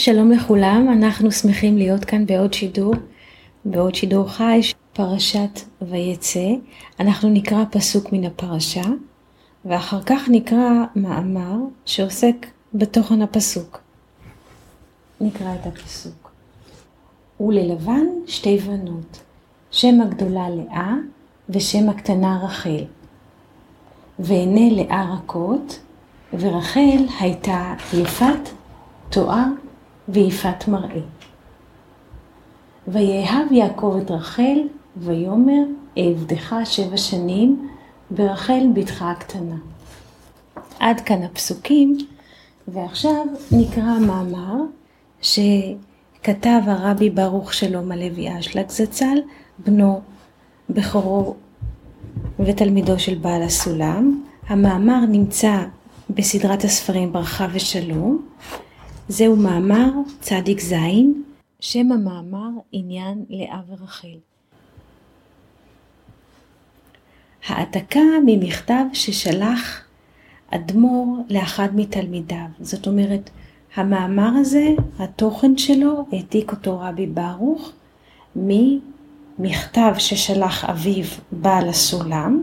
שלום לכולם, אנחנו שמחים להיות כאן בעוד שידור, בעוד שידור חי, פרשת ויצא. אנחנו נקרא פסוק מן הפרשה, ואחר כך נקרא מאמר שעוסק בתוכן הפסוק. נקרא את הפסוק. וללבן שתי בנות, שם הגדולה לאה ושם הקטנה רחל. ועיני לאה רכות, ורחל הייתה יפת תואר ויפת מראה. ויאהב יעקב את רחל, ויאמר, אעבדך שבע שנים, ורחל בתך הקטנה. עד כאן הפסוקים, ועכשיו נקרא מאמר שכתב הרבי ברוך שלום הלוי אשלג זצ"ל, בנו, בכורו ותלמידו של בעל הסולם. המאמר נמצא בסדרת הספרים ברכה ושלום, זהו מאמר צדיק ז', שם המאמר עניין לאה ורחל. העתקה ממכתב ששלח אדמו"ר לאחד מתלמידיו. זאת אומרת, המאמר הזה, התוכן שלו, העתיק אותו רבי ברוך ממכתב ששלח אביו בעל הסולם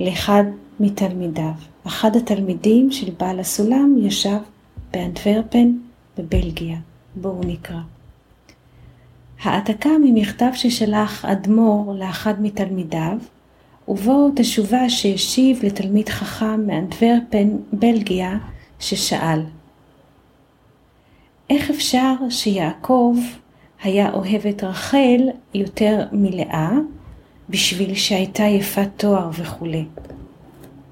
לאחד מתלמידיו. אחד התלמידים של בעל הסולם ישב באנטוורפן בבלגיה. בואו נקרא. העתקה ממכתב ששלח אדמו"ר לאחד מתלמידיו, ובו תשובה שהשיב לתלמיד חכם מאנטוורפן, בלגיה, ששאל: איך אפשר שיעקב היה אוהב את רחל יותר מלאה, בשביל שהייתה יפת תואר וכולי?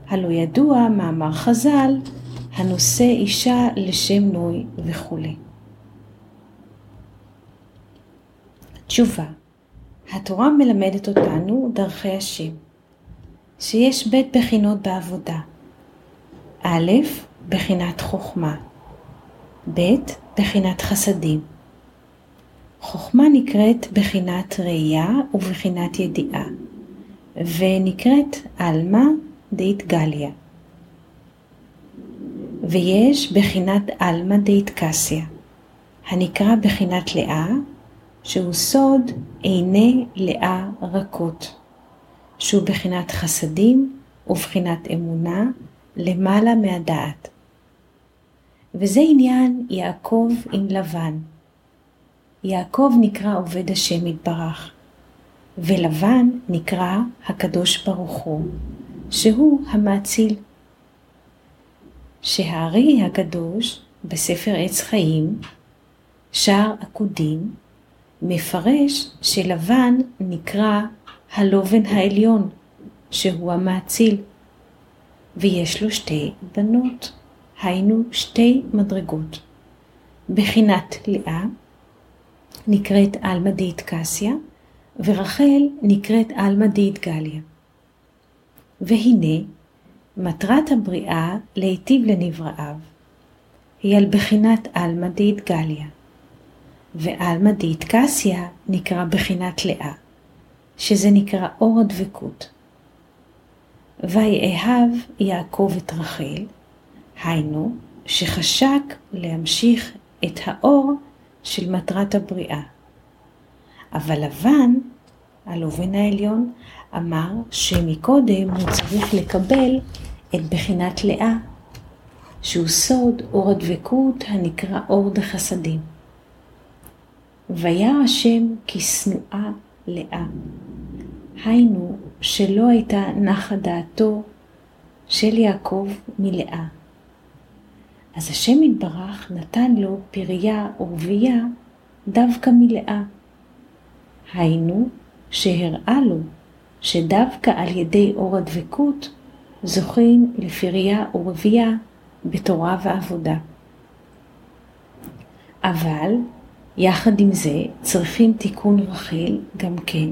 הלא ידוע מאמר חז"ל הנושא אישה לשם נוי וכולי. תשובה התורה מלמדת אותנו דרכי השם, שיש בית בחינות בעבודה. א', בחינת חוכמה, ב', בחינת חסדים. חוכמה נקראת בחינת ראייה ובחינת ידיעה, ונקראת עלמא דאיתגליה. ויש בחינת עלמא דאיטקסיה, הנקרא בחינת לאה, שהוא סוד עיני לאה רכות, שהוא בחינת חסדים ובחינת אמונה למעלה מהדעת. וזה עניין יעקב עם לבן. יעקב נקרא עובד השם יתברך, ולבן נקרא הקדוש ברוך הוא, שהוא המאציל. שהארי הקדוש בספר עץ חיים, שער עקודים, מפרש שלבן נקרא הלובן העליון, שהוא המאציל, ויש לו שתי בנות, היינו שתי מדרגות. בחינת לאה נקראת עלמא דאית קסיה, ורחל נקראת עלמא דאית גליה. והנה, מטרת הבריאה להיטיב לנבראיו, היא על בחינת עלמא דאית גליה, ועלמא דאית קסיה נקרא בחינת לאה, שזה נקרא אור הדבקות. ויאהב יעקב את רחל, היינו, שחשק להמשיך את האור של מטרת הבריאה. אבל לבן, הלובן העליון, אמר שמקודם הוא צריך לקבל את בחינת לאה, שהוא סוד אור הדבקות הנקרא אור דחסדים. וירא השם כי שנואה לאה, היינו שלא הייתה נחה דעתו של יעקב מלאה. אז השם יתברך נתן לו פריה ורבייה דווקא מלאה. היינו שהראה לו שדווקא על ידי אור הדבקות זוכים לפריה ורבייה בתורה ועבודה. אבל יחד עם זה צריכים תיקון רחל גם כן,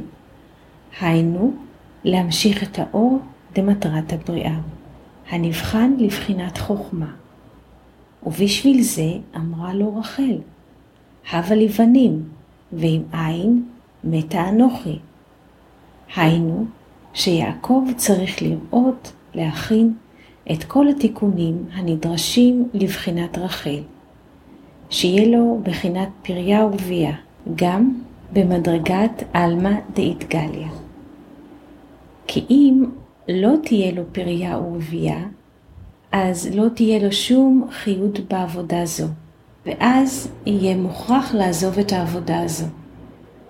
היינו להמשיך את האור דמטרת הבריאה, הנבחן לבחינת חוכמה. ובשביל זה אמרה לו רחל, הבה לבנים, ועם עין מתה אנוכי. היינו, שיעקב צריך לראות, להכין את כל התיקונים הנדרשים לבחינת רחל, שיהיה לו בחינת פריה ורבייה, גם במדרגת עלמא דאיתגליה. כי אם לא תהיה לו פריה ורבייה, אז לא תהיה לו שום חיות בעבודה זו, ואז יהיה מוכרח לעזוב את העבודה הזו.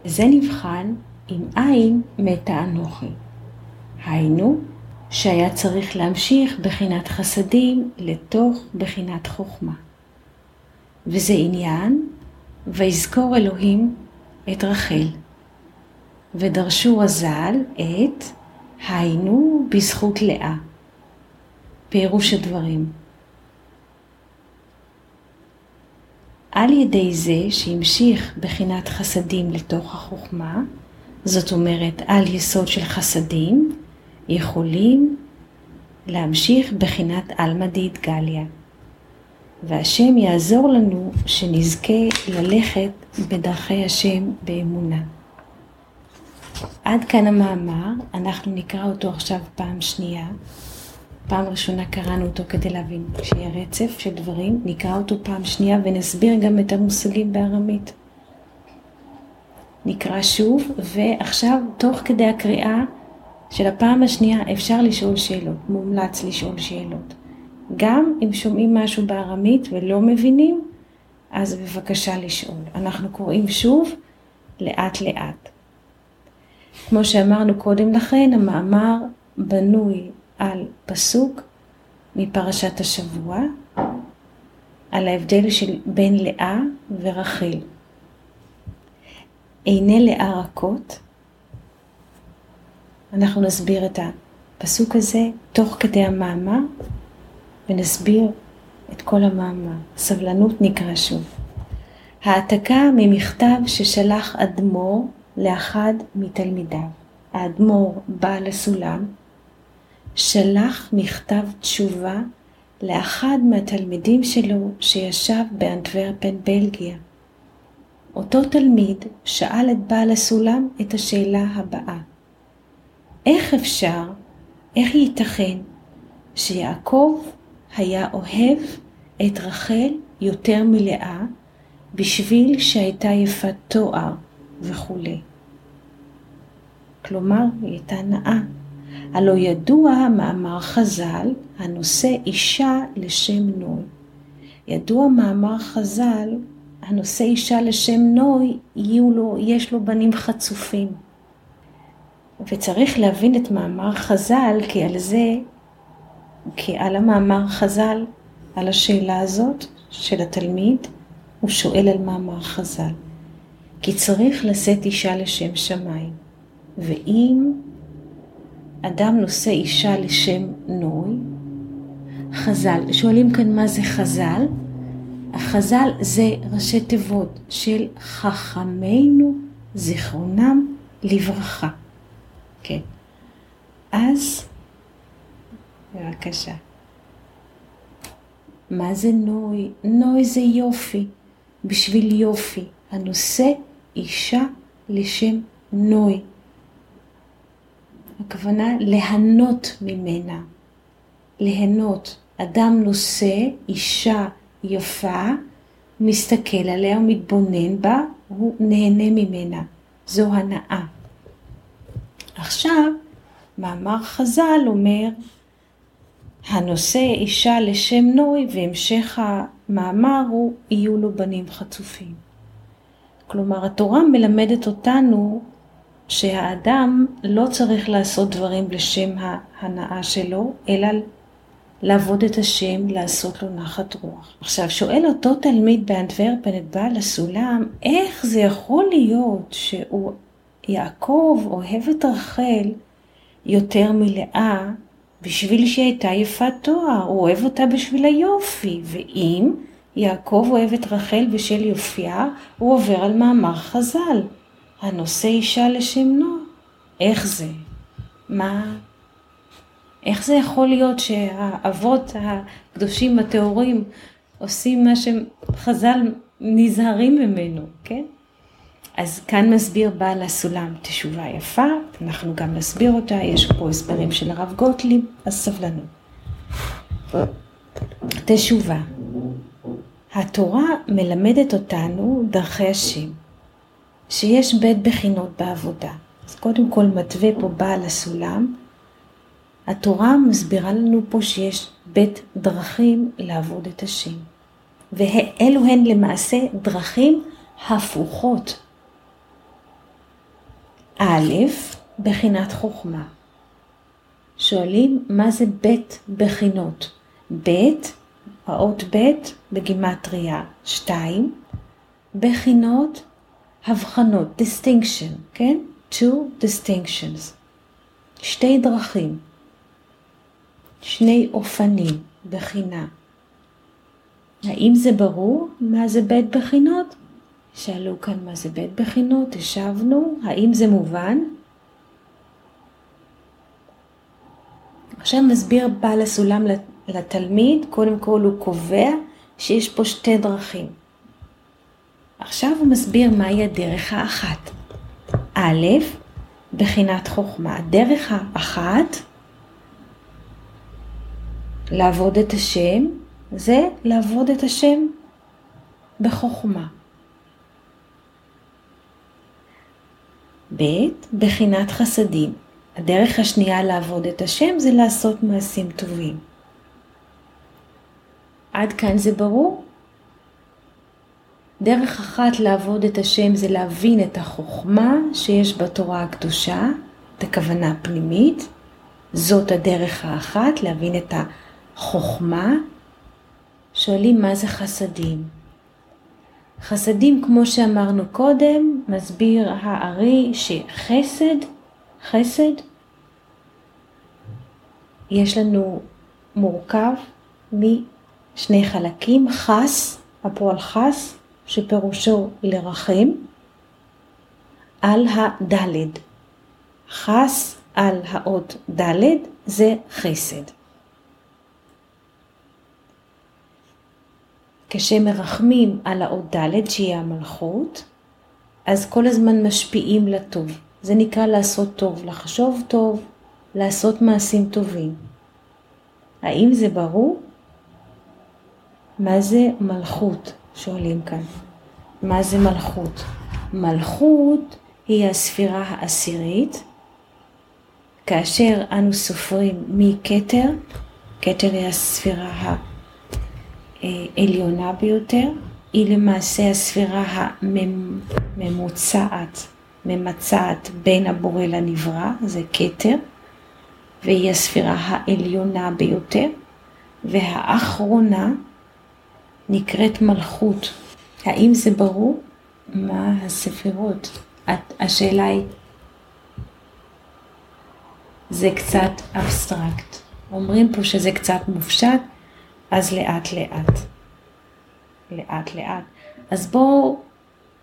זה נבחן אם אין מתה אנוכי. היינו, שהיה צריך להמשיך בחינת חסדים לתוך בחינת חוכמה. וזה עניין, ויזכור אלוהים את רחל. ודרשו רז"ל את היינו בזכות לאה. פירוש הדברים. על ידי זה שהמשיך בחינת חסדים לתוך החוכמה, זאת אומרת על יסוד של חסדים, יכולים להמשיך בחינת עלמא דאיתגליה. והשם יעזור לנו שנזכה ללכת בדרכי השם באמונה. עד כאן המאמר, אנחנו נקרא אותו עכשיו פעם שנייה. פעם ראשונה קראנו אותו כדי להבין שיהיה רצף של דברים, נקרא אותו פעם שנייה ונסביר גם את המושגים בארמית. נקרא שוב, ועכשיו, תוך כדי הקריאה של הפעם השנייה, אפשר לשאול שאלות, מומלץ לשאול שאלות. גם אם שומעים משהו בארמית ולא מבינים, אז בבקשה לשאול. אנחנו קוראים שוב לאט לאט. כמו שאמרנו קודם לכן, המאמר בנוי על פסוק מפרשת השבוע, על ההבדל של בין לאה ורחל. עיני לאה רכות, אנחנו נסביר את הפסוק הזה תוך כדי המאמר ונסביר את כל המאמר. סבלנות נקרא שוב. העתקה ממכתב ששלח אדמו"ר לאחד מתלמידיו. האדמו"ר בעל הסולם שלח מכתב תשובה לאחד מהתלמידים שלו שישב באנטוורפן, בלגיה. אותו תלמיד שאל את בעל הסולם את השאלה הבאה: איך אפשר, איך ייתכן שיעקב היה אוהב את רחל יותר מלאה בשביל שהייתה יפת תואר וכולי. כלומר, היא הייתה נאה. הלא ידוע מאמר חז"ל הנושא אישה לשם נוי. ידוע מאמר חז"ל הנושא אישה לשם נוי, לו, יש לו בנים חצופים. וצריך להבין את מאמר חז"ל, כי על זה, כי על המאמר חז"ל, על השאלה הזאת של התלמיד, הוא שואל על מאמר חז"ל. כי צריך לשאת אישה לשם שמיים. ואם אדם נושא אישה לשם נוי, חז"ל, שואלים כאן מה זה חז"ל? החז"ל זה ראשי תיבות של חכמינו זיכרונם לברכה. כן. אז, בבקשה. מה זה נוי? נוי זה יופי, בשביל יופי. הנושא אישה לשם נוי. הכוונה ליהנות ממנה. ליהנות. אדם נושא אישה יפה, מסתכל עליה ומתבונן בה, הוא נהנה ממנה. זו הנאה. עכשיו, מאמר חז"ל אומר, הנושא אישה לשם נוי, והמשך המאמר הוא, יהיו לו בנים חצופים. כלומר, התורה מלמדת אותנו שהאדם לא צריך לעשות דברים לשם ההנאה שלו, אלא לעבוד את השם, לעשות לו נחת רוח. עכשיו, שואל אותו תלמיד באנטוורפן את בעל הסולם, איך זה יכול להיות שהוא, יעקב, אוהב את רחל יותר מלאה בשביל שהיא הייתה יפת תואר, הוא אוהב אותה בשביל היופי, ואם יעקב אוהב את רחל בשל יופייה, הוא עובר על מאמר חז"ל, הנושא אישה לשם נוע. איך זה? מה? איך זה יכול להיות שהאבות הקדושים הטהורים עושים מה שחז"ל נזהרים ממנו, כן? אז כאן מסביר בעל הסולם תשובה יפה, אנחנו גם נסביר אותה, יש פה הסברים של הרב גוטליב, אז סבלנות. תשובה התורה מלמדת אותנו דרכי השם, שיש בית בחינות בעבודה. אז קודם כל מתווה פה בעל הסולם, התורה מסבירה לנו פה שיש בית דרכים לעבוד את השם. ואלו הן למעשה דרכים הפוכות. א', בחינת חוכמה. שואלים מה זה בית בחינות. בית, האות בית בגימטריה 2, בחינות, הבחנות, distinction, כן? two distinctions. שתי דרכים, שני אופנים, בחינה. האם זה ברור מה זה בית בחינות? שאלו כאן מה זה בית בחינות, השבנו, האם זה מובן? עכשיו מסביר בעל הסולם לתלמיד, קודם כל הוא קובע שיש פה שתי דרכים. עכשיו הוא מסביר מהי הדרך האחת. א', בחינת חוכמה. הדרך האחת לעבוד את השם זה לעבוד את השם בחוכמה. ב', בחינת חסדים. הדרך השנייה לעבוד את השם זה לעשות מעשים טובים. עד כאן זה ברור? דרך אחת לעבוד את השם זה להבין את החוכמה שיש בתורה הקדושה, את הכוונה הפנימית. זאת הדרך האחת, להבין את החוכמה. שואלים מה זה חסדים. חסדים, כמו שאמרנו קודם, מסביר הארי שחסד, חסד, יש לנו מורכב משני חלקים, חס, הפועל חס, שפירושו לרחם, על הדלת. חס על האות דלת זה חסד. כשמרחמים על האות ד' שהיא המלכות, אז כל הזמן משפיעים לטוב. זה נקרא לעשות טוב, לחשוב טוב, לעשות מעשים טובים. האם זה ברור? מה זה מלכות? שואלים כאן. מה זה מלכות? מלכות היא הספירה העשירית, כאשר אנו סופרים מכתר, כתר היא הספירה העליונה ביותר, היא למעשה הספירה הממוצעת, ממצעת בין הבורא לנברא, זה כתר, והיא הספירה העליונה ביותר, והאחרונה נקראת מלכות. האם זה ברור? מה הספירות? השאלה היא, זה קצת אבסטרקט. אומרים פה שזה קצת מופשט, אז לאט לאט. לאט לאט. אז בואו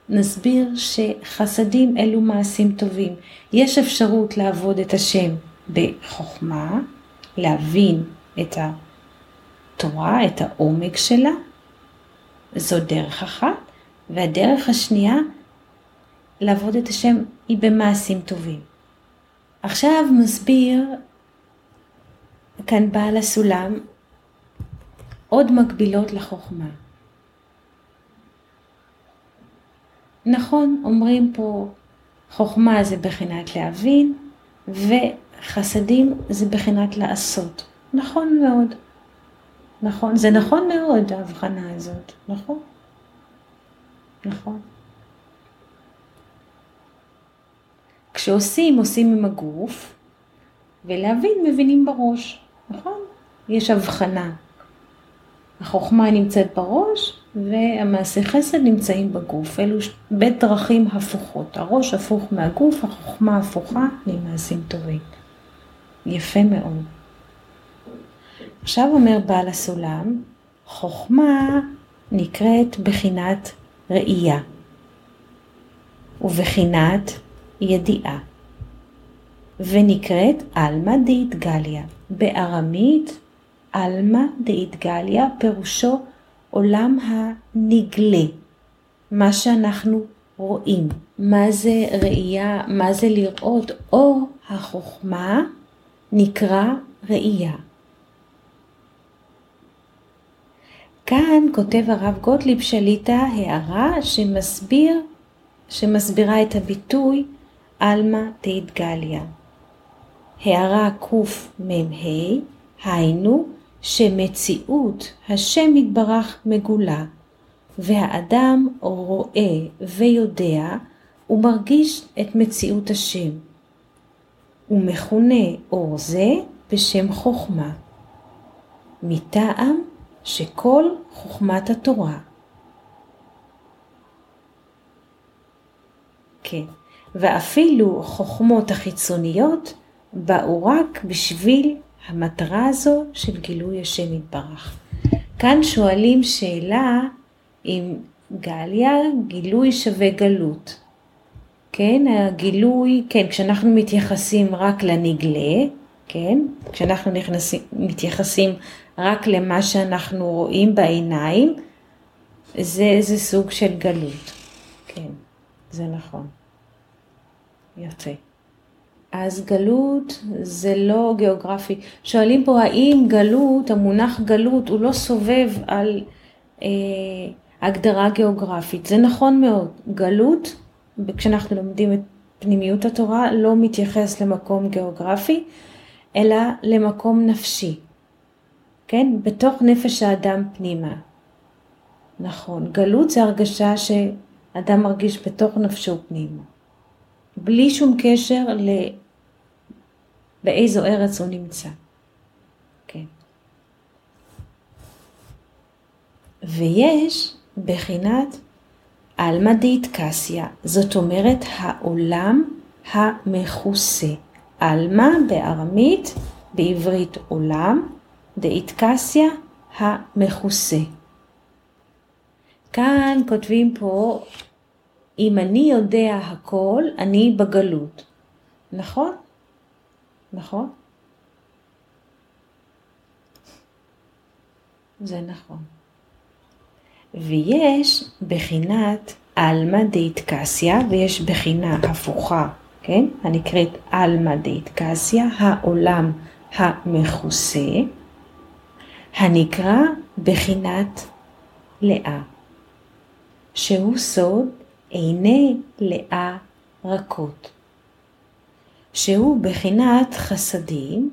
נסביר שחסדים אלו מעשים טובים. יש אפשרות לעבוד את השם בחוכמה, להבין את התורה, את העומק שלה, זו דרך אחת, והדרך השנייה, לעבוד את השם היא במעשים טובים. עכשיו מסביר כאן בעל הסולם עוד מקבילות לחוכמה. נכון, אומרים פה חוכמה זה בחינת להבין וחסדים זה בחינת לעשות. נכון מאוד. נכון, זה נכון מאוד ההבחנה הזאת, נכון? נכון. כשעושים, עושים עם הגוף, ולהבין, מבינים בראש, נכון? יש הבחנה. החוכמה נמצאת בראש, והמעשה חסד נמצאים בגוף. אלו בית דרכים הפוכות. הראש הפוך מהגוף, החוכמה הפוכה ממעשים טובים. יפה מאוד. עכשיו אומר בעל הסולם, חוכמה נקראת בחינת ראייה ובחינת ידיעה ונקראת עלמא דאיתגליה. בארמית עלמא דאיתגליה פירושו עולם הנגלה, מה שאנחנו רואים. מה זה ראייה, מה זה לראות, או החוכמה נקרא ראייה. כאן כותב הרב גוטליב שליטה הערה שמסביר, שמסבירה את הביטוי עלמא דאידגליה. הערה קמ"ה, היינו שמציאות השם יתברך מגולה, והאדם רואה ויודע ומרגיש את מציאות השם. ומכונה אור זה בשם חוכמה, מטעם שכל חוכמת התורה. כן, ואפילו חוכמות החיצוניות באו רק בשביל המטרה הזו של גילוי השם יתברך. כאן שואלים שאלה אם גליה גילוי שווה גלות. כן, הגילוי, כן, כשאנחנו מתייחסים רק לנגלה, כן, כשאנחנו נכנסים, מתייחסים רק למה שאנחנו רואים בעיניים, זה, זה סוג של גלות. כן, זה נכון. יפה. אז גלות זה לא גיאוגרפי. שואלים פה האם גלות, המונח גלות, הוא לא סובב על אה, הגדרה גיאוגרפית. זה נכון מאוד. גלות, כשאנחנו לומדים את פנימיות התורה, לא מתייחס למקום גיאוגרפי, אלא למקום נפשי. כן? בתוך נפש האדם פנימה. נכון. גלות זה הרגשה שאדם מרגיש בתוך נפשו פנימה. בלי שום קשר. באיזו ארץ הוא נמצא. כן. ויש בחינת עלמא דאיטקסיה, זאת אומרת העולם המכוסה. עלמא בארמית, בעברית עולם, דאיטקסיה המכוסה. כאן כותבים פה אם אני יודע הכל, אני בגלות. נכון? נכון? זה נכון. ויש בחינת עלמא דאיטקסיה, ויש בחינה הפוכה, כן? הנקראת עלמא דאיטקסיה, העולם המכוסה, הנקרא בחינת לאה, שהוא סוד עיני לאה רכות, שהוא בחינת חסדים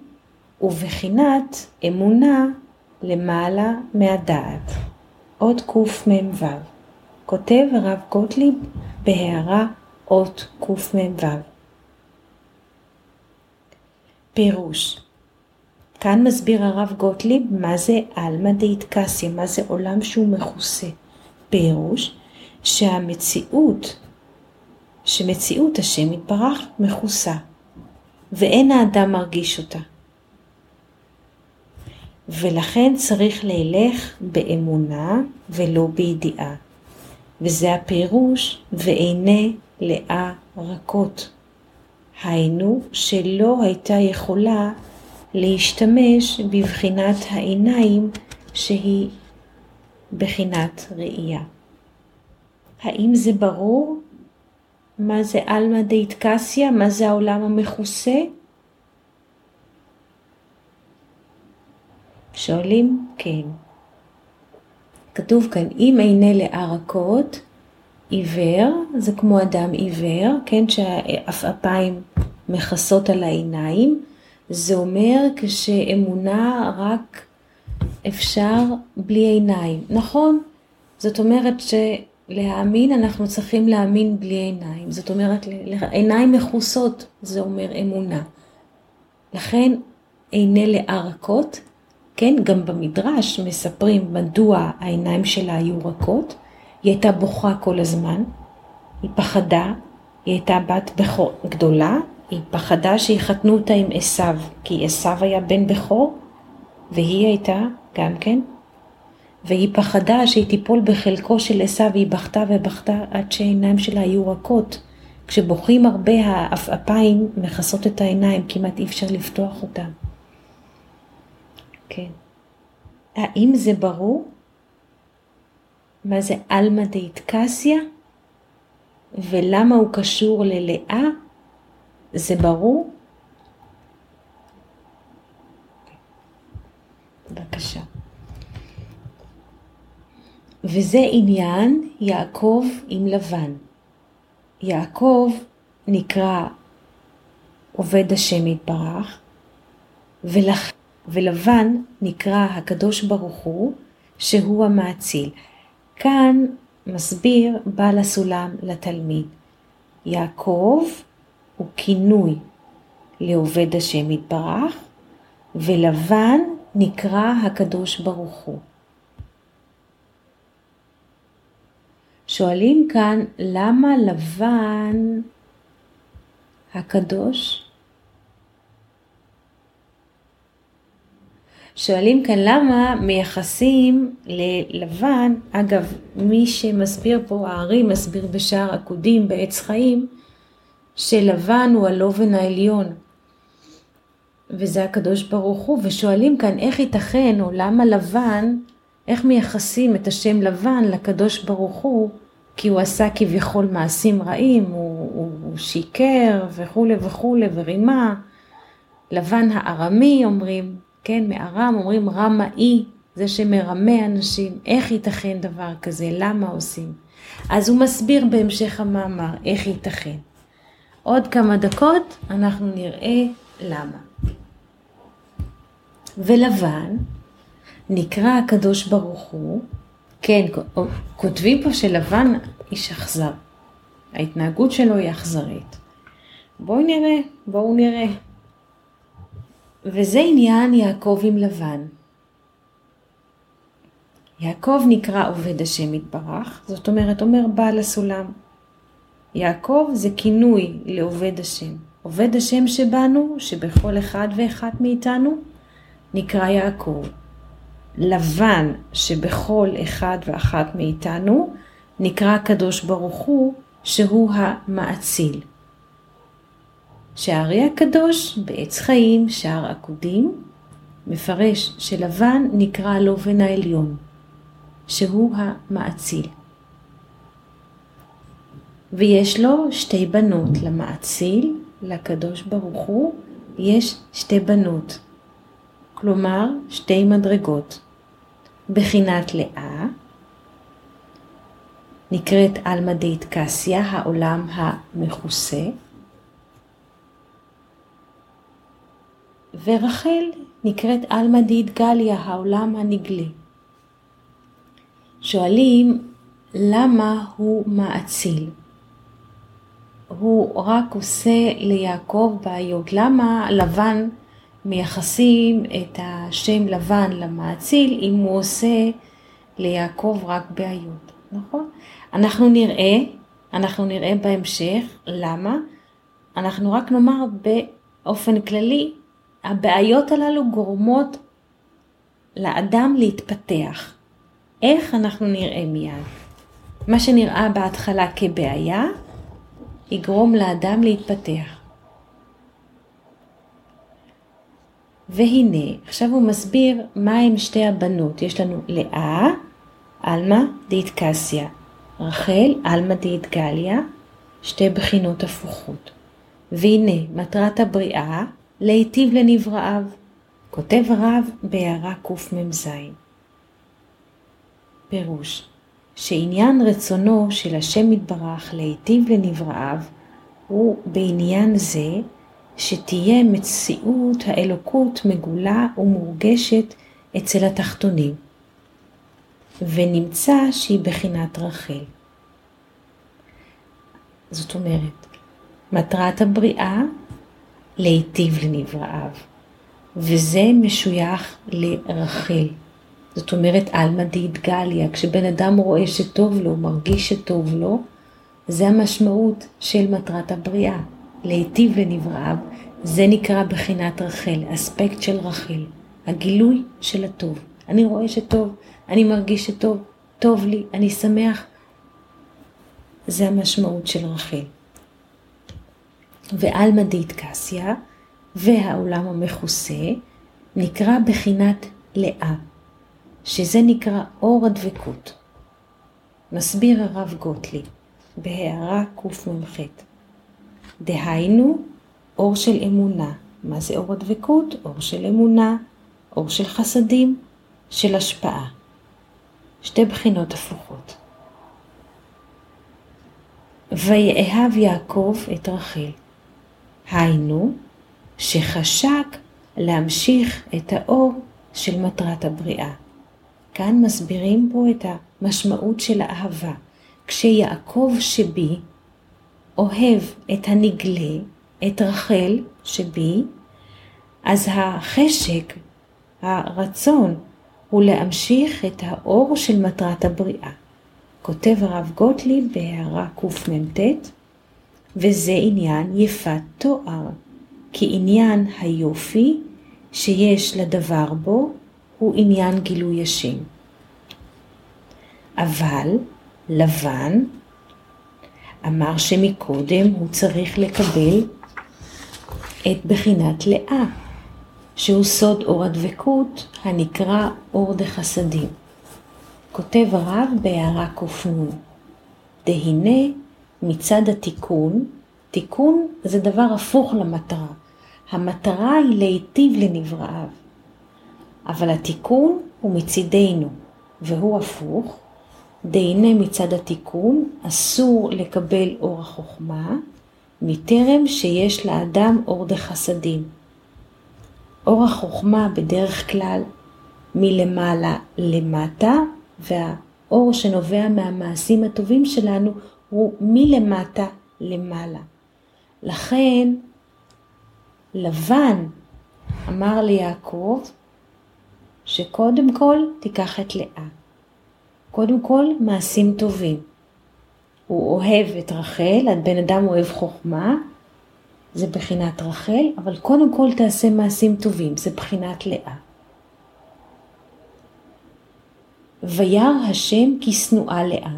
ובחינת אמונה למעלה מהדעת. עוד קמ"ו. כותב הרב גוטליב בהערה אות קמ"ו. פירוש כאן מסביר הרב גוטליב מה זה עלמא דאיטקסיה, מה זה עולם שהוא מכוסה. פירוש שהמציאות, שמציאות השם יתברך מכוסה, ואין האדם מרגיש אותה. ולכן צריך ללך באמונה ולא בידיעה. וזה הפירוש ועיני לאה רכות. היינו שלא הייתה יכולה להשתמש בבחינת העיניים שהיא בחינת ראייה. האם זה ברור? מה זה עלמא דאיטקסיה? מה זה העולם המכוסה? שואלים, כן. כתוב כאן, אם עיני לאה רכות, עיוור, זה כמו אדם עיוור, כן, שהעפעפיים מכסות על העיניים, זה אומר כשאמונה רק אפשר בלי עיניים. נכון, זאת אומרת שלהאמין אנחנו צריכים להאמין בלי עיניים. זאת אומרת, עיניים מכוסות, זה אומר אמונה. לכן עיני לאה רכות, כן, גם במדרש מספרים מדוע העיניים שלה היו רכות. היא הייתה בוכה כל הזמן, היא פחדה, היא הייתה בת בכור גדולה, היא פחדה שיחתנו אותה עם עשיו, כי עשיו היה בן בכור, והיא הייתה גם כן, והיא פחדה שהיא תיפול בחלקו של עשיו, והיא בכתה ובכתה עד שהעיניים שלה היו רכות. כשבוכים הרבה העפעפיים מכסות את העיניים, כמעט אי אפשר לפתוח אותם. כן. האם זה ברור? מה זה עלמא דאיטקסיה? ולמה הוא קשור ללאה? זה ברור? בבקשה. וזה עניין יעקב עם לבן. יעקב נקרא עובד השם יתברך, ולח... ולבן נקרא הקדוש ברוך הוא, שהוא המאציל. כאן מסביר בעל הסולם לתלמיד. יעקב הוא כינוי לעובד השם יתברך, ולבן נקרא הקדוש ברוך הוא. שואלים כאן למה לבן הקדוש? שואלים כאן למה מייחסים ללבן, אגב, מי שמסביר פה, הארי מסביר בשער עקודים בעץ חיים, שלבן הוא הלובן העליון, וזה הקדוש ברוך הוא, ושואלים כאן איך ייתכן, או למה לבן, איך מייחסים את השם לבן לקדוש ברוך הוא, כי הוא עשה כביכול מעשים רעים, הוא, הוא, הוא שיקר וכולי וכולי ורימה. לבן הארמי אומרים, כן, מארם אומרים רמאי, זה שמרמה אנשים, איך ייתכן דבר כזה, למה עושים? אז הוא מסביר בהמשך המאמר איך ייתכן. עוד כמה דקות אנחנו נראה למה. ולבן נקרא הקדוש ברוך הוא, כן, כותבים פה שלבן איש אכזר. ההתנהגות שלו היא אכזרית. בואו נראה, בואו נראה. וזה עניין יעקב עם לבן. יעקב נקרא עובד השם יתברך, זאת אומרת, אומר בעל הסולם. יעקב זה כינוי לעובד השם. עובד השם שבנו, שבכל אחד ואחת מאיתנו, נקרא יעקב. לבן שבכל אחד ואחת מאיתנו נקרא הקדוש ברוך הוא שהוא המאציל. שהארי הקדוש בעץ חיים, שער עקודים, מפרש שלבן נקרא הלובן העליון, שהוא המאציל. ויש לו שתי בנות, למאציל, לקדוש ברוך הוא, יש שתי בנות, כלומר שתי מדרגות. בחינת לאה, נקראת עלמא קסיה, העולם המכוסה, ורחל נקראת עלמא גליה, העולם הנגלה. שואלים למה הוא מאציל? הוא רק עושה ליעקב בעיות. למה לבן מייחסים את השם לבן למאציל אם הוא עושה ליעקב רק בעיות, נכון? אנחנו נראה, אנחנו נראה בהמשך למה, אנחנו רק נאמר באופן כללי, הבעיות הללו גורמות לאדם להתפתח. איך אנחנו נראה מיד? מה שנראה בהתחלה כבעיה, יגרום לאדם להתפתח. והנה, עכשיו הוא מסביר מה הם שתי הבנות. יש לנו לאה, עלמא קסיה, רחל, עלמא גליה, שתי בחינות הפוכות. והנה, מטרת הבריאה, להיטיב לנבראיו. כותב הרב בהערה קמ"ז. פירוש שעניין רצונו של השם יתברך להיטיב לנבראיו הוא בעניין זה שתהיה מציאות האלוקות מגולה ומורגשת אצל התחתונים, ונמצא שהיא בחינת רחל. זאת אומרת, מטרת הבריאה להיטיב לנבראיו, וזה משוייך לרחל. זאת אומרת, עלמא דאידגליה, כשבן אדם רואה שטוב לו, מרגיש שטוב לו, זה המשמעות של מטרת הבריאה. להיטיב לנבראיו, זה נקרא בחינת רחל, אספקט של רחל, הגילוי של הטוב. אני רואה שטוב, אני מרגיש שטוב, טוב לי, אני שמח. זה המשמעות של רחל. ועלמא קסיה והעולם המכוסה נקרא בחינת לאה, שזה נקרא אור הדבקות. מסביר הרב גוטליב בהערה קמ"ח דהיינו, אור של אמונה. מה זה אור הדבקות? אור של אמונה, אור של חסדים, של השפעה. שתי בחינות הפוכות. ויאהב יעקב את רחל. היינו, שחשק להמשיך את האור של מטרת הבריאה. כאן מסבירים פה את המשמעות של האהבה. כשיעקב שבי אוהב את הנגלה, את רחל שבי, אז החשק, הרצון, הוא להמשיך את האור של מטרת הבריאה. כותב הרב גוטליב בהערה קמ"ט, וזה עניין יפת תואר, כי עניין היופי שיש לדבר בו הוא עניין גילוי השם. אבל לבן אמר שמקודם הוא צריך לקבל את בחינת לאה, שהוא סוד אור הדבקות הנקרא אור דחסדים. כותב הרב בהערה ק"ן, דהנה מצד התיקון, תיקון זה דבר הפוך למטרה. המטרה היא להיטיב לנבראיו, אבל התיקון הוא מצידנו, והוא הפוך. דהנה מצד התיקון, אסור לקבל אור החוכמה, מטרם שיש לאדם אור דחסדים. אור החוכמה בדרך כלל מלמעלה למטה, והאור שנובע מהמעשים הטובים שלנו הוא מלמטה למעלה. לכן לבן אמר ליעקב שקודם כל תיקח את לאה. קודם כל מעשים טובים. הוא אוהב את רחל, בן אדם אוהב חוכמה, זה בחינת רחל, אבל קודם כל תעשה מעשים טובים, זה בחינת לאה. וירא השם כשנואה לאה.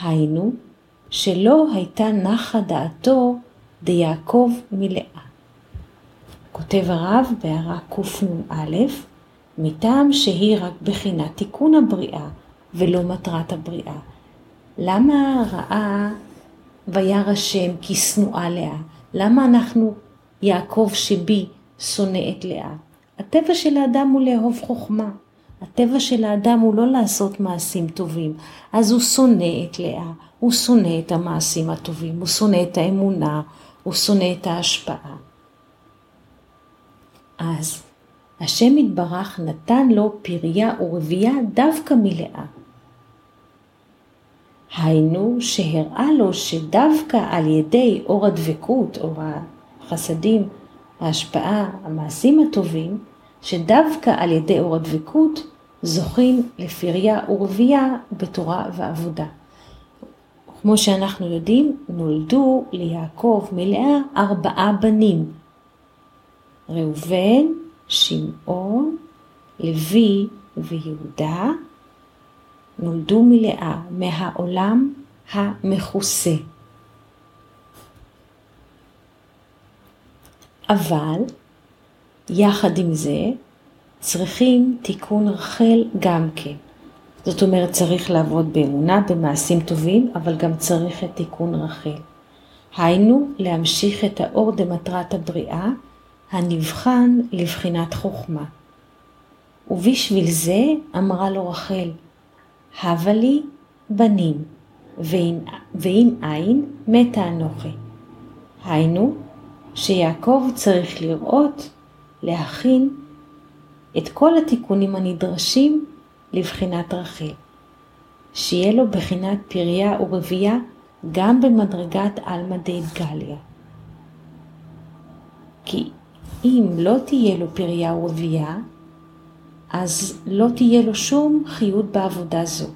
היינו, שלא הייתה נחה דעתו דיעקב מלאה. כותב הרב בהערה קנ"א, מטעם שהיא רק בחינת תיקון הבריאה ולא מטרת הבריאה. למה ראה וירא השם כשנואה לאה? למה אנחנו, יעקב שבי, שונא את לאה? הטבע של האדם הוא לאהוב חוכמה. הטבע של האדם הוא לא לעשות מעשים טובים, אז הוא שונא את לאה, הוא שונא את המעשים הטובים, הוא שונא את האמונה, הוא שונא את ההשפעה. אז השם יתברך נתן לו פריה ורבייה דווקא מלאה. היינו שהראה לו שדווקא על ידי אור הדבקות, אור החסדים, ההשפעה, המעשים הטובים, שדווקא על ידי אור הדבקות זוכים לפריה ורבייה בתורה ועבודה. כמו שאנחנו יודעים, נולדו ליעקב מלאה ארבעה בנים. ראובן, שמעון, לוי ויהודה, נולדו מלאה מהעולם המכוסה. אבל יחד עם זה צריכים תיקון רחל גם כן. זאת אומרת, צריך לעבוד באמונה, במעשים טובים, אבל גם צריך את תיקון רחל. היינו, להמשיך את האור דמטרת הבריאה, הנבחן לבחינת חוכמה. ובשביל זה אמרה לו רחל, הבה לי בנים, ואם אין, מתה אנוכי. היינו, שיעקב צריך לראות, להכין את כל התיקונים הנדרשים לבחינת רחל. שיהיה לו בחינת פריה ורבייה גם במדרגת עלמא דאתגליה. כי אם לא תהיה לו פריה ורבייה, אז לא תהיה לו שום חיות בעבודה זו,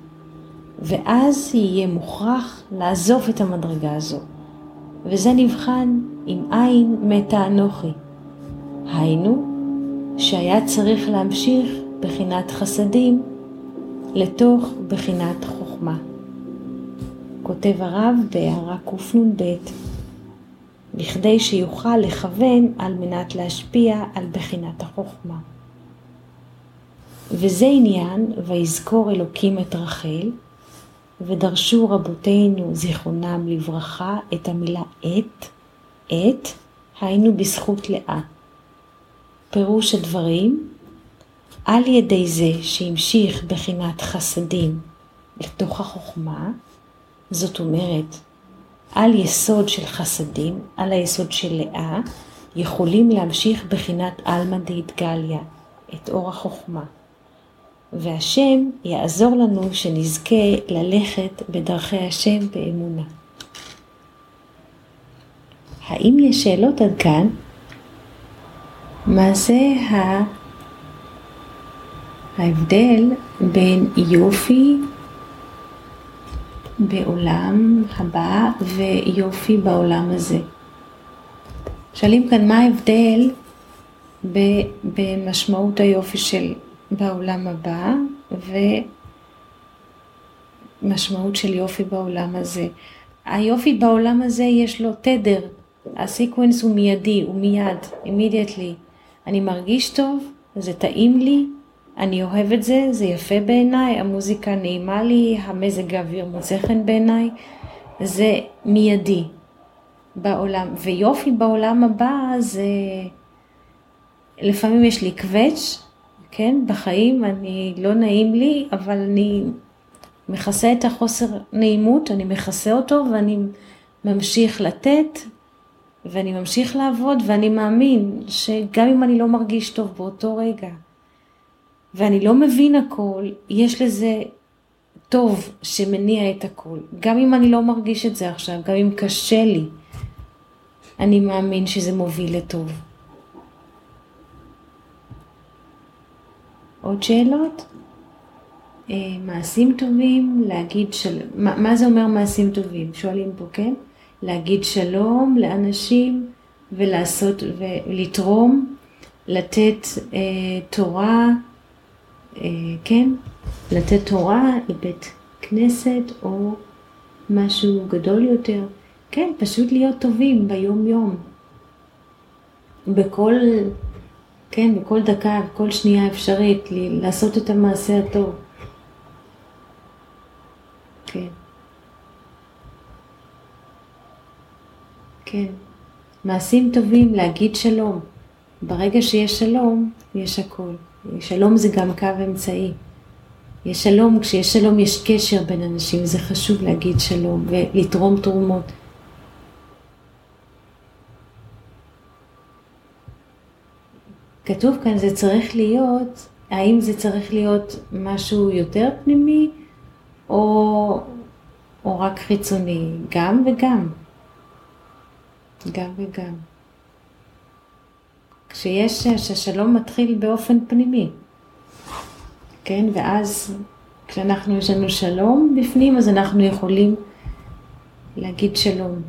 ואז יהיה מוכרח לעזוב את המדרגה הזו, וזה נבחן אם אין מתה אנוכי. היינו, שהיה צריך להמשיך בחינת חסדים לתוך בחינת חוכמה. כותב הרב בהערה קנ"ב, בכדי שיוכל לכוון על מנת להשפיע על בחינת החוכמה. וזה עניין ויזכור אלוקים את רחל, ודרשו רבותינו זיכרונם לברכה את המילה את, את, היינו בזכות לאה. פירוש הדברים, על ידי זה שהמשיך בחינת חסדים לתוך החוכמה, זאת אומרת, על יסוד של חסדים, על היסוד של לאה, יכולים להמשיך בחינת עלמא דאיתגליה, את אור החוכמה. והשם יעזור לנו שנזכה ללכת בדרכי השם באמונה. האם יש שאלות עד כאן? מה זה ההבדל בין יופי בעולם הבא ויופי בעולם הזה? שואלים כאן מה ההבדל במשמעות היופי של בעולם הבא ומשמעות של יופי בעולם הזה. היופי בעולם הזה יש לו תדר, הסיקוונס הוא מיידי, הוא מיד, immediately. אני מרגיש טוב, זה טעים לי, אני אוהב את זה, זה יפה בעיניי, המוזיקה נעימה לי, המזג האוויר מוצא חן בעיניי, זה מיידי בעולם. ויופי בעולם הבא זה, לפעמים יש לי קווץ', כן, בחיים אני, לא נעים לי, אבל אני מכסה את החוסר נעימות, אני מכסה אותו ואני ממשיך לתת ואני ממשיך לעבוד ואני מאמין שגם אם אני לא מרגיש טוב באותו רגע ואני לא מבין הכל, יש לזה טוב שמניע את הכל. גם אם אני לא מרגיש את זה עכשיו, גם אם קשה לי, אני מאמין שזה מוביל לטוב. עוד שאלות? אה, מעשים טובים, להגיד של... מה, מה זה אומר מעשים טובים? שואלים פה, כן? להגיד שלום לאנשים ולעשות ולתרום, לתת אה, תורה, כן? לתת תורה לבית כנסת או משהו גדול יותר. כן, פשוט להיות טובים ביום יום. בכל כן, בכל דקה, בכל שנייה אפשרית, לעשות את המעשה הטוב. כן. כן. מעשים טובים, להגיד שלום. ברגע שיש שלום, יש הכל. שלום זה גם קו אמצעי. יש שלום, כשיש שלום יש קשר בין אנשים, זה חשוב להגיד שלום ולתרום תרומות. כתוב כאן זה צריך להיות, האם זה צריך להיות משהו יותר פנימי או, או רק חיצוני? גם וגם. גם וגם. כשיש, שהשלום מתחיל באופן פנימי, כן? ואז כשאנחנו, יש לנו שלום בפנים, אז אנחנו יכולים להגיד שלום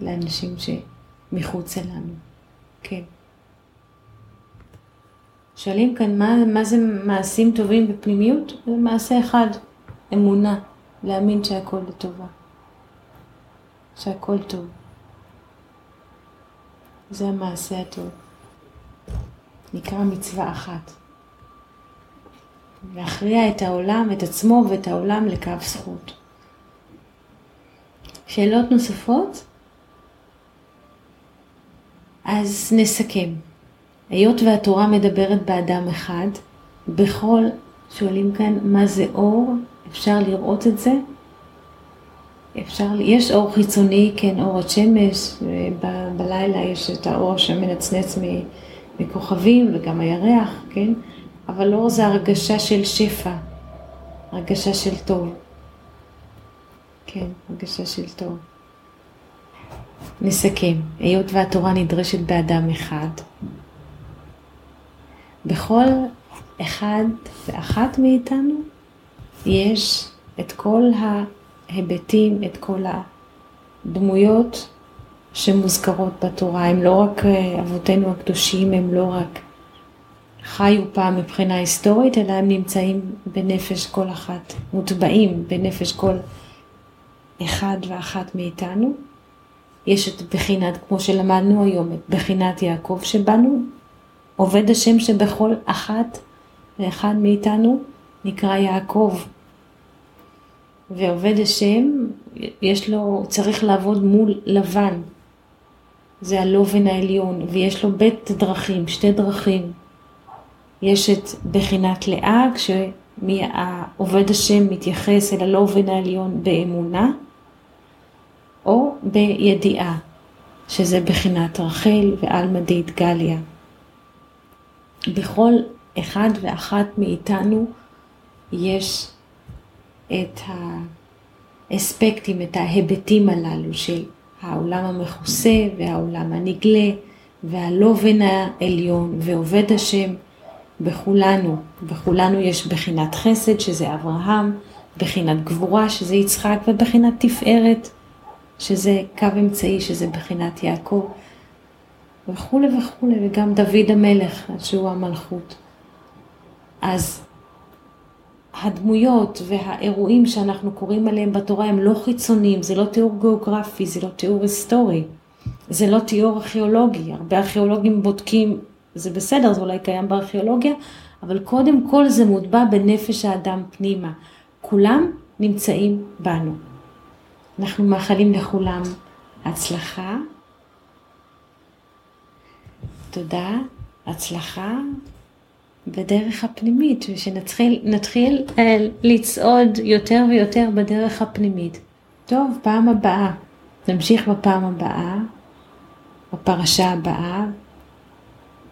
לאנשים שמחוץ אלינו. כן. שואלים כאן מה, מה זה מעשים טובים בפנימיות? זה מעשה אחד, אמונה, להאמין שהכל לטובה, שהכל טוב. זה המעשה הטוב. נקרא מצווה אחת. להכריע את העולם, את עצמו ואת העולם לקו זכות. שאלות נוספות? אז נסכם. היות והתורה מדברת באדם אחד, בכל, שואלים כאן, מה זה אור? אפשר לראות את זה? אפשר, יש אור חיצוני, כן, אור השמש, ב, בלילה יש את האור שמנצנץ מכוכבים וגם הירח, כן? אבל אור זה הרגשה של שפע, הרגשה של טוב. כן, הרגשה של טוב. נסכם, היות והתורה נדרשת באדם אחד, בכל אחד ואחת מאיתנו יש את כל ההיבטים, את כל הדמויות שמוזכרות בתורה. הם לא רק אה, אבותינו הקדושים, הם לא רק חיו פעם מבחינה היסטורית, אלא הם נמצאים בנפש כל אחת, מוטבעים בנפש כל אחד ואחת מאיתנו. יש את בחינת, כמו שלמדנו היום, את בחינת יעקב שבנו, עובד השם שבכל אחת ואחד מאיתנו נקרא יעקב. ועובד השם, יש לו, צריך לעבוד מול לבן. זה הלובן העליון, ויש לו בית דרכים, שתי דרכים. יש את בחינת לאה, כשעובד השם מתייחס אל הלובן העליון באמונה, או בידיעה, שזה בחינת רחל ועלמא דאיטגליה. בכל אחד ואחת מאיתנו יש את האספקטים, את ההיבטים הללו של העולם המכוסה והעולם הנגלה והלובן העליון ועובד השם בכולנו, בכולנו יש בחינת חסד שזה אברהם, בחינת גבורה שזה יצחק ובחינת תפארת שזה קו אמצעי שזה בחינת יעקב וכולי וכולי וגם דוד המלך שהוא המלכות. אז הדמויות והאירועים שאנחנו קוראים עליהם בתורה הם לא חיצוניים, זה לא תיאור גיאוגרפי, זה לא תיאור היסטורי, זה לא תיאור ארכיאולוגי, הרבה ארכיאולוגים בודקים, זה בסדר, זה אולי קיים בארכיאולוגיה, אבל קודם כל זה מוטבע בנפש האדם פנימה. כולם נמצאים בנו. אנחנו מאחלים לכולם הצלחה. תודה, הצלחה, בדרך הפנימית, ושנתחיל אה, לצעוד יותר ויותר בדרך הפנימית. טוב, פעם הבאה. נמשיך בפעם הבאה, בפרשה הבאה.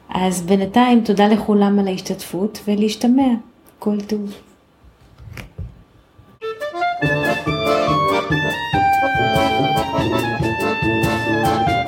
אז בינתיים תודה לכולם על ההשתתפות ולהשתמע. כל טוב. Thank you.